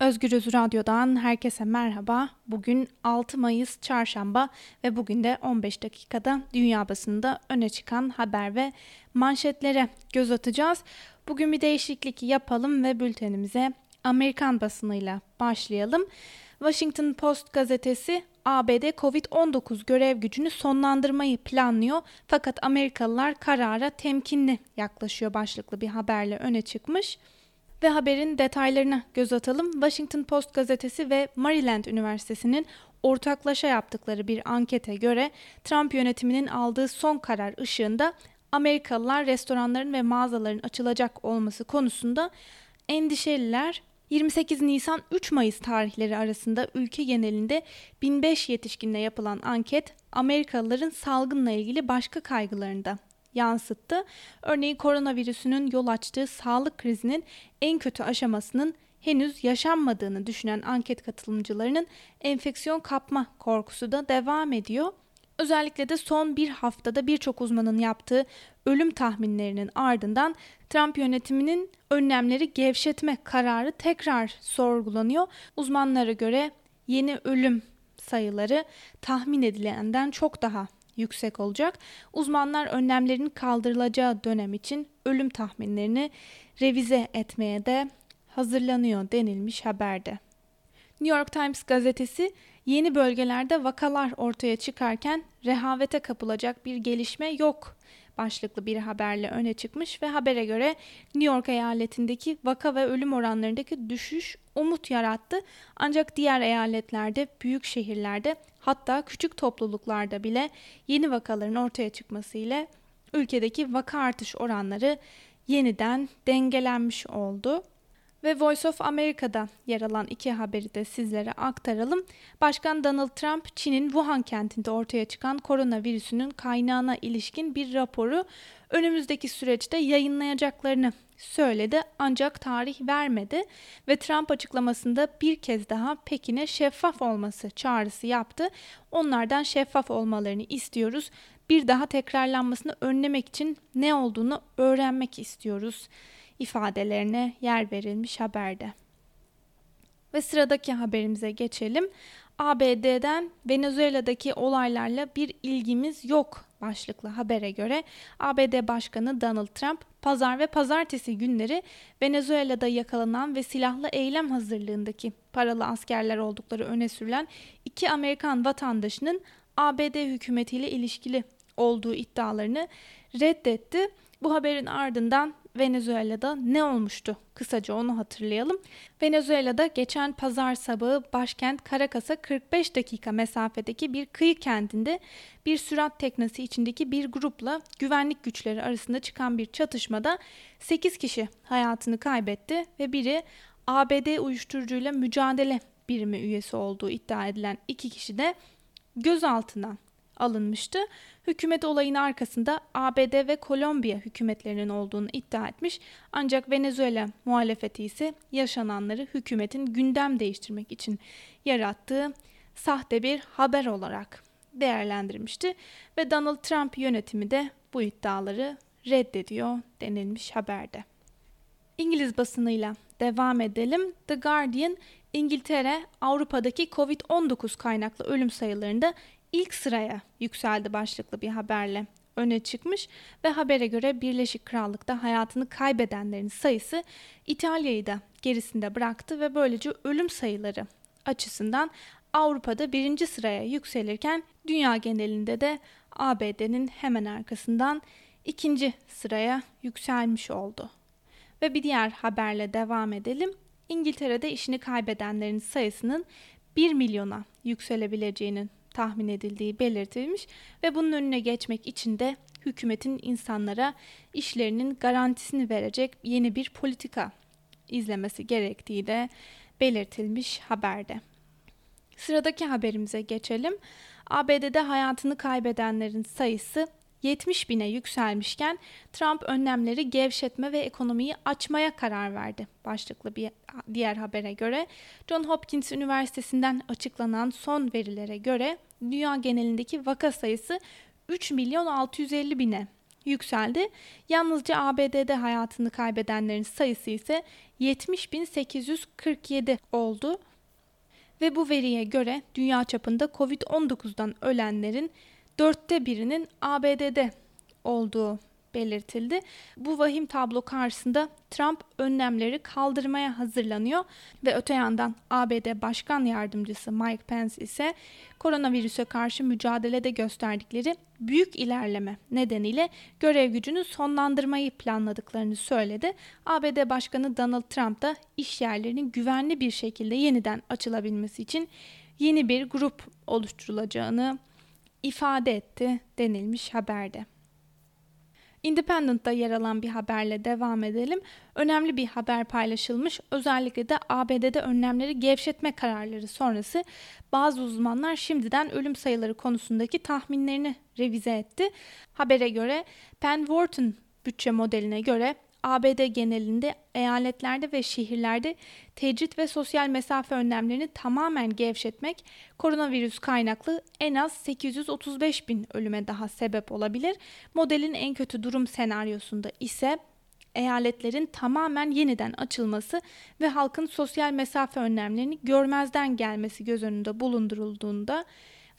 Özgürüz Radyo'dan herkese merhaba. Bugün 6 Mayıs Çarşamba ve bugün de 15 dakikada dünya basında öne çıkan haber ve manşetlere göz atacağız. Bugün bir değişiklik yapalım ve bültenimize Amerikan basınıyla başlayalım. Washington Post gazetesi ABD Covid-19 görev gücünü sonlandırmayı planlıyor fakat Amerikalılar karara temkinli yaklaşıyor başlıklı bir haberle öne çıkmış. Ve haberin detaylarına göz atalım. Washington Post gazetesi ve Maryland Üniversitesi'nin ortaklaşa yaptıkları bir ankete göre Trump yönetiminin aldığı son karar ışığında Amerikalılar restoranların ve mağazaların açılacak olması konusunda endişeliler 28 Nisan 3 Mayıs tarihleri arasında ülke genelinde 1005 yetişkinle yapılan anket Amerikalıların salgınla ilgili başka kaygılarını da yansıttı. Örneğin koronavirüsünün yol açtığı sağlık krizinin en kötü aşamasının henüz yaşanmadığını düşünen anket katılımcılarının enfeksiyon kapma korkusu da devam ediyor. Özellikle de son bir haftada birçok uzmanın yaptığı ölüm tahminlerinin ardından Trump yönetiminin önlemleri gevşetme kararı tekrar sorgulanıyor. Uzmanlara göre yeni ölüm sayıları tahmin edilenden çok daha yüksek olacak. Uzmanlar önlemlerin kaldırılacağı dönem için ölüm tahminlerini revize etmeye de hazırlanıyor denilmiş haberde. New York Times gazetesi yeni bölgelerde vakalar ortaya çıkarken rehavete kapılacak bir gelişme yok başlıklı bir haberle öne çıkmış ve habere göre New York eyaletindeki vaka ve ölüm oranlarındaki düşüş umut yarattı. Ancak diğer eyaletlerde, büyük şehirlerde hatta küçük topluluklarda bile yeni vakaların ortaya çıkması ile ülkedeki vaka artış oranları yeniden dengelenmiş oldu. Ve Voice of America'da yer alan iki haberi de sizlere aktaralım. Başkan Donald Trump, Çin'in Wuhan kentinde ortaya çıkan koronavirüsünün kaynağına ilişkin bir raporu önümüzdeki süreçte yayınlayacaklarını söyledi ancak tarih vermedi ve Trump açıklamasında bir kez daha Pekin'e şeffaf olması çağrısı yaptı. Onlardan şeffaf olmalarını istiyoruz. Bir daha tekrarlanmasını önlemek için ne olduğunu öğrenmek istiyoruz ifadelerine yer verilmiş haberde. Ve sıradaki haberimize geçelim. ABD'den Venezuela'daki olaylarla bir ilgimiz yok başlıklı habere göre ABD Başkanı Donald Trump pazar ve pazartesi günleri Venezuela'da yakalanan ve silahlı eylem hazırlığındaki paralı askerler oldukları öne sürülen iki Amerikan vatandaşının ABD hükümetiyle ilişkili olduğu iddialarını reddetti. Bu haberin ardından Venezuela'da ne olmuştu? Kısaca onu hatırlayalım. Venezuela'da geçen pazar sabahı başkent Caracas'a 45 dakika mesafedeki bir kıyı kentinde bir sürat teknesi içindeki bir grupla güvenlik güçleri arasında çıkan bir çatışmada 8 kişi hayatını kaybetti ve biri ABD uyuşturucuyla mücadele birimi üyesi olduğu iddia edilen iki kişi de gözaltına alınmıştı. Hükümet olayın arkasında ABD ve Kolombiya hükümetlerinin olduğunu iddia etmiş. Ancak Venezuela muhalefeti ise yaşananları hükümetin gündem değiştirmek için yarattığı sahte bir haber olarak değerlendirmişti ve Donald Trump yönetimi de bu iddiaları reddediyor denilmiş haberde. İngiliz basınıyla devam edelim. The Guardian, İngiltere Avrupa'daki Covid-19 kaynaklı ölüm sayılarında ilk sıraya yükseldi başlıklı bir haberle öne çıkmış ve habere göre Birleşik Krallık'ta hayatını kaybedenlerin sayısı İtalya'yı da gerisinde bıraktı ve böylece ölüm sayıları açısından Avrupa'da birinci sıraya yükselirken dünya genelinde de ABD'nin hemen arkasından ikinci sıraya yükselmiş oldu. Ve bir diğer haberle devam edelim. İngiltere'de işini kaybedenlerin sayısının 1 milyona yükselebileceğinin tahmin edildiği belirtilmiş ve bunun önüne geçmek için de hükümetin insanlara işlerinin garantisini verecek yeni bir politika izlemesi gerektiği de belirtilmiş haberde. Sıradaki haberimize geçelim. ABD'de hayatını kaybedenlerin sayısı 70 bine yükselmişken Trump önlemleri gevşetme ve ekonomiyi açmaya karar verdi. Başlıklı bir diğer habere göre John Hopkins Üniversitesi'nden açıklanan son verilere göre dünya genelindeki vaka sayısı 3 milyon 650 bine yükseldi. Yalnızca ABD'de hayatını kaybedenlerin sayısı ise 70.847 oldu. Ve bu veriye göre dünya çapında Covid-19'dan ölenlerin dörtte birinin ABD'de olduğu belirtildi. Bu vahim tablo karşısında Trump önlemleri kaldırmaya hazırlanıyor ve öte yandan ABD Başkan Yardımcısı Mike Pence ise koronavirüse karşı mücadelede gösterdikleri büyük ilerleme nedeniyle görev gücünü sonlandırmayı planladıklarını söyledi. ABD Başkanı Donald Trump da iş yerlerinin güvenli bir şekilde yeniden açılabilmesi için yeni bir grup oluşturulacağını ifade etti denilmiş haberde. Independent'da yer alan bir haberle devam edelim. Önemli bir haber paylaşılmış. Özellikle de ABD'de önlemleri gevşetme kararları sonrası bazı uzmanlar şimdiden ölüm sayıları konusundaki tahminlerini revize etti. Habere göre Penn Wharton bütçe modeline göre ABD genelinde eyaletlerde ve şehirlerde tecrit ve sosyal mesafe önlemlerini tamamen gevşetmek koronavirüs kaynaklı en az 835 bin ölüme daha sebep olabilir. Modelin en kötü durum senaryosunda ise eyaletlerin tamamen yeniden açılması ve halkın sosyal mesafe önlemlerini görmezden gelmesi göz önünde bulundurulduğunda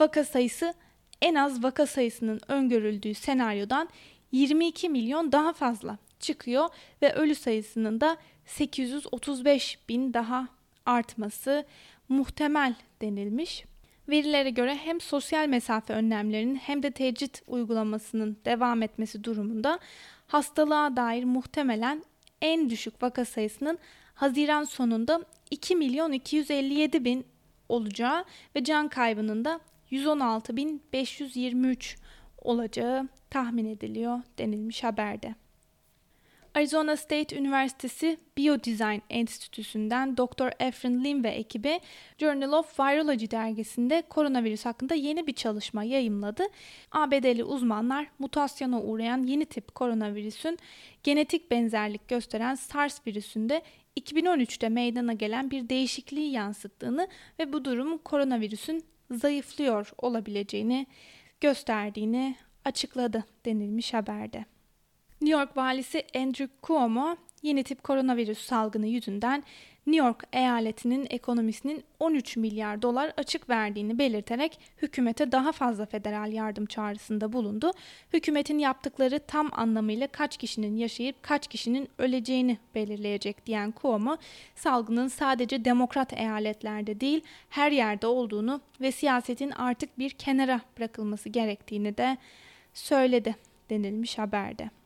vaka sayısı en az vaka sayısının öngörüldüğü senaryodan 22 milyon daha fazla çıkıyor ve ölü sayısının da 835 bin daha artması muhtemel denilmiş. Verilere göre hem sosyal mesafe önlemlerinin hem de tecrit uygulamasının devam etmesi durumunda hastalığa dair muhtemelen en düşük vaka sayısının Haziran sonunda 2 milyon 257 bin olacağı ve can kaybının da 116 bin 523 olacağı tahmin ediliyor denilmiş haberde. Arizona State Üniversitesi Biodesign Enstitüsü'nden Dr. Efren Lim ve ekibi Journal of Virology dergisinde koronavirüs hakkında yeni bir çalışma yayımladı. ABD'li uzmanlar mutasyona uğrayan yeni tip koronavirüsün genetik benzerlik gösteren SARS virüsünde 2013'te meydana gelen bir değişikliği yansıttığını ve bu durum koronavirüsün zayıflıyor olabileceğini gösterdiğini açıkladı denilmiş haberde. New York valisi Andrew Cuomo yeni tip koronavirüs salgını yüzünden New York eyaletinin ekonomisinin 13 milyar dolar açık verdiğini belirterek hükümete daha fazla federal yardım çağrısında bulundu. Hükümetin yaptıkları tam anlamıyla kaç kişinin yaşayıp kaç kişinin öleceğini belirleyecek diyen Cuomo, salgının sadece demokrat eyaletlerde değil her yerde olduğunu ve siyasetin artık bir kenara bırakılması gerektiğini de söyledi denilmiş haberde.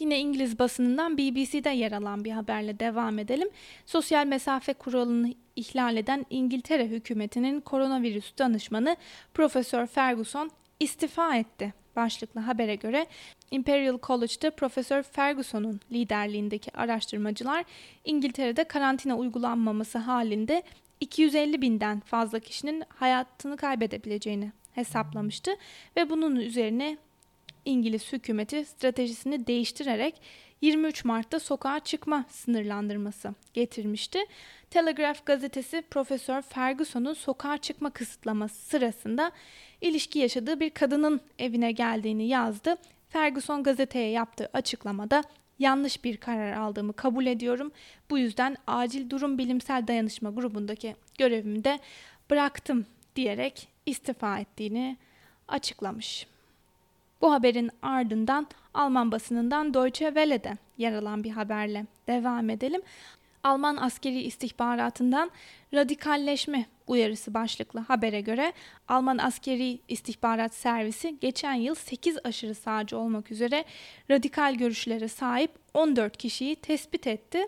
Yine İngiliz basınından BBC'de yer alan bir haberle devam edelim. Sosyal mesafe kuralını ihlal eden İngiltere hükümetinin koronavirüs danışmanı Profesör Ferguson istifa etti. Başlıklı habere göre Imperial College'da Profesör Ferguson'un liderliğindeki araştırmacılar İngiltere'de karantina uygulanmaması halinde 250 binden fazla kişinin hayatını kaybedebileceğini hesaplamıştı ve bunun üzerine İngiliz hükümeti stratejisini değiştirerek 23 Mart'ta sokağa çıkma sınırlandırması getirmişti. Telegraph gazetesi Profesör Ferguson'un sokağa çıkma kısıtlaması sırasında ilişki yaşadığı bir kadının evine geldiğini yazdı. Ferguson gazeteye yaptığı açıklamada yanlış bir karar aldığımı kabul ediyorum. Bu yüzden acil durum bilimsel dayanışma grubundaki görevimi de bıraktım diyerek istifa ettiğini açıklamış. Bu haberin ardından Alman basınından Deutsche Welle'de yer alan bir haberle devam edelim. Alman askeri istihbaratından radikalleşme uyarısı başlıklı habere göre Alman askeri istihbarat servisi geçen yıl 8 aşırı sağcı olmak üzere radikal görüşlere sahip 14 kişiyi tespit etti.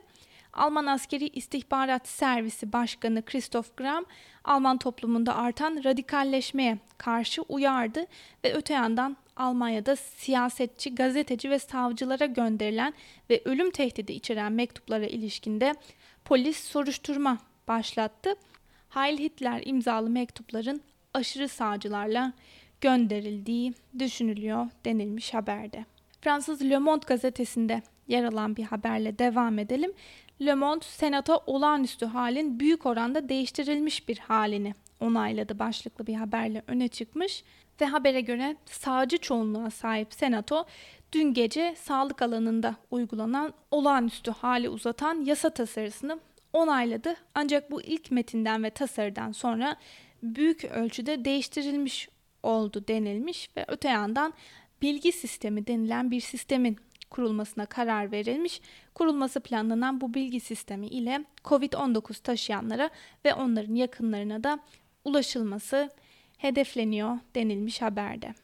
Alman Askeri İstihbarat Servisi Başkanı Christoph Gramm, Alman toplumunda artan radikalleşmeye karşı uyardı ve öte yandan Almanya'da siyasetçi, gazeteci ve savcılara gönderilen ve ölüm tehdidi içeren mektuplara ilişkinde polis soruşturma başlattı. Heil Hitler imzalı mektupların aşırı sağcılarla gönderildiği düşünülüyor denilmiş haberde. Fransız Le Monde gazetesinde yer alan bir haberle devam edelim. Le Monde, Senato olağanüstü halin büyük oranda değiştirilmiş bir halini onayladı başlıklı bir haberle öne çıkmış ve habere göre sağcı çoğunluğa sahip Senato dün gece sağlık alanında uygulanan olağanüstü hali uzatan yasa tasarısını onayladı. Ancak bu ilk metinden ve tasarıdan sonra büyük ölçüde değiştirilmiş oldu denilmiş ve öte yandan bilgi sistemi denilen bir sistemin kurulmasına karar verilmiş. Kurulması planlanan bu bilgi sistemi ile COVID-19 taşıyanlara ve onların yakınlarına da ulaşılması hedefleniyor denilmiş haberde.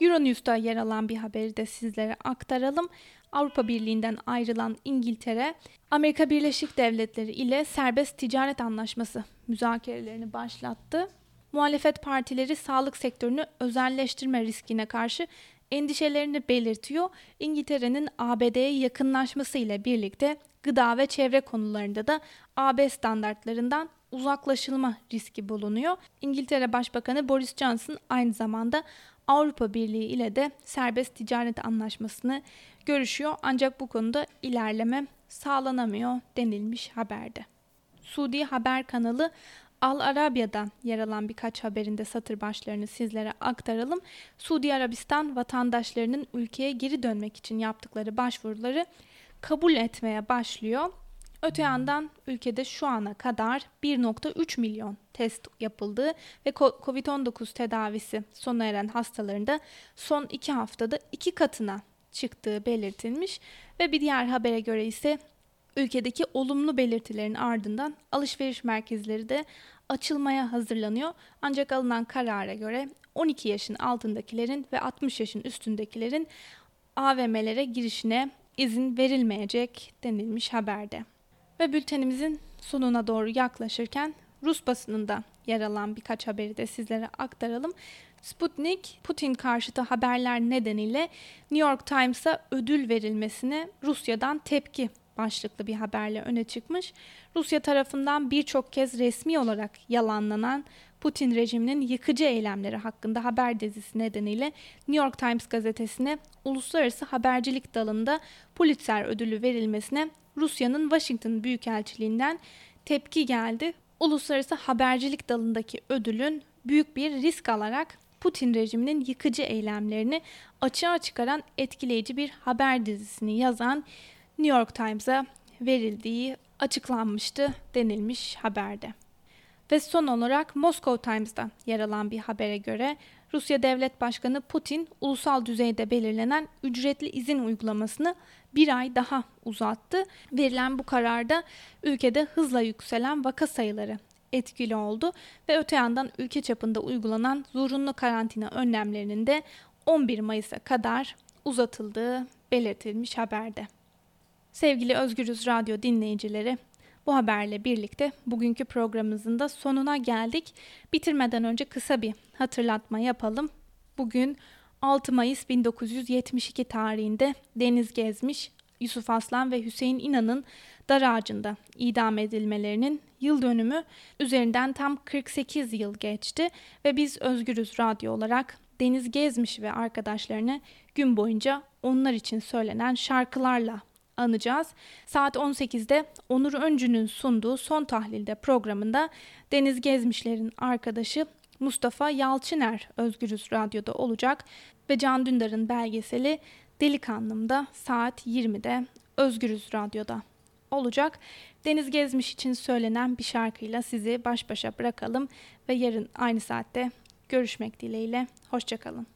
Euronews'ta yer alan bir haberi de sizlere aktaralım. Avrupa Birliği'nden ayrılan İngiltere, Amerika Birleşik Devletleri ile serbest ticaret anlaşması müzakerelerini başlattı. Muhalefet partileri sağlık sektörünü özelleştirme riskine karşı endişelerini belirtiyor. İngiltere'nin ABD'ye yakınlaşması ile birlikte gıda ve çevre konularında da AB standartlarından uzaklaşılma riski bulunuyor. İngiltere Başbakanı Boris Johnson aynı zamanda Avrupa Birliği ile de serbest ticaret anlaşmasını görüşüyor ancak bu konuda ilerleme sağlanamıyor denilmiş haberde. Suudi Haber kanalı Al Arabya'dan yer alan birkaç haberinde satır başlarını sizlere aktaralım. Suudi Arabistan vatandaşlarının ülkeye geri dönmek için yaptıkları başvuruları kabul etmeye başlıyor. Öte yandan ülkede şu ana kadar 1.3 milyon test yapıldığı ve COVID-19 tedavisi sona eren hastalarında son iki haftada iki katına çıktığı belirtilmiş ve bir diğer habere göre ise ülkedeki olumlu belirtilerin ardından alışveriş merkezleri de açılmaya hazırlanıyor. Ancak alınan karara göre 12 yaşın altındakilerin ve 60 yaşın üstündekilerin AVM'lere girişine izin verilmeyecek denilmiş haberde. Ve bültenimizin sonuna doğru yaklaşırken Rus basınında yer alan birkaç haberi de sizlere aktaralım. Sputnik, Putin karşıtı haberler nedeniyle New York Times'a ödül verilmesine Rusya'dan tepki başlıklı bir haberle öne çıkmış. Rusya tarafından birçok kez resmi olarak yalanlanan Putin rejiminin yıkıcı eylemleri hakkında haber dizisi nedeniyle New York Times gazetesine uluslararası habercilik dalında Pulitzer ödülü verilmesine Rusya'nın Washington Büyükelçiliğinden tepki geldi. Uluslararası habercilik dalındaki ödülün büyük bir risk alarak Putin rejiminin yıkıcı eylemlerini açığa çıkaran etkileyici bir haber dizisini yazan New York Times'a verildiği açıklanmıştı denilmiş haberde. Ve son olarak Moscow Times'da yer alan bir habere göre Rusya Devlet Başkanı Putin ulusal düzeyde belirlenen ücretli izin uygulamasını bir ay daha uzattı. Verilen bu kararda ülkede hızla yükselen vaka sayıları etkili oldu ve öte yandan ülke çapında uygulanan zorunlu karantina önlemlerinin de 11 Mayıs'a kadar uzatıldığı belirtilmiş haberde. Sevgili Özgürüz Radyo dinleyicileri, bu haberle birlikte bugünkü programımızın da sonuna geldik. Bitirmeden önce kısa bir hatırlatma yapalım. Bugün 6 Mayıs 1972 tarihinde Deniz Gezmiş, Yusuf Aslan ve Hüseyin İnan'ın dar ağacında idam edilmelerinin yıl dönümü üzerinden tam 48 yıl geçti ve biz Özgürüz Radyo olarak Deniz Gezmiş ve arkadaşlarını gün boyunca onlar için söylenen şarkılarla anacağız. Saat 18'de Onur Öncü'nün sunduğu Son Tahlil'de programında Deniz Gezmişler'in arkadaşı Mustafa Yalçıner Özgürüz Radyo'da olacak ve Can Dündar'ın belgeseli Delikanlım'da saat 20'de Özgürüz Radyo'da olacak. Deniz Gezmiş için söylenen bir şarkıyla sizi baş başa bırakalım ve yarın aynı saatte görüşmek dileğiyle. Hoşçakalın.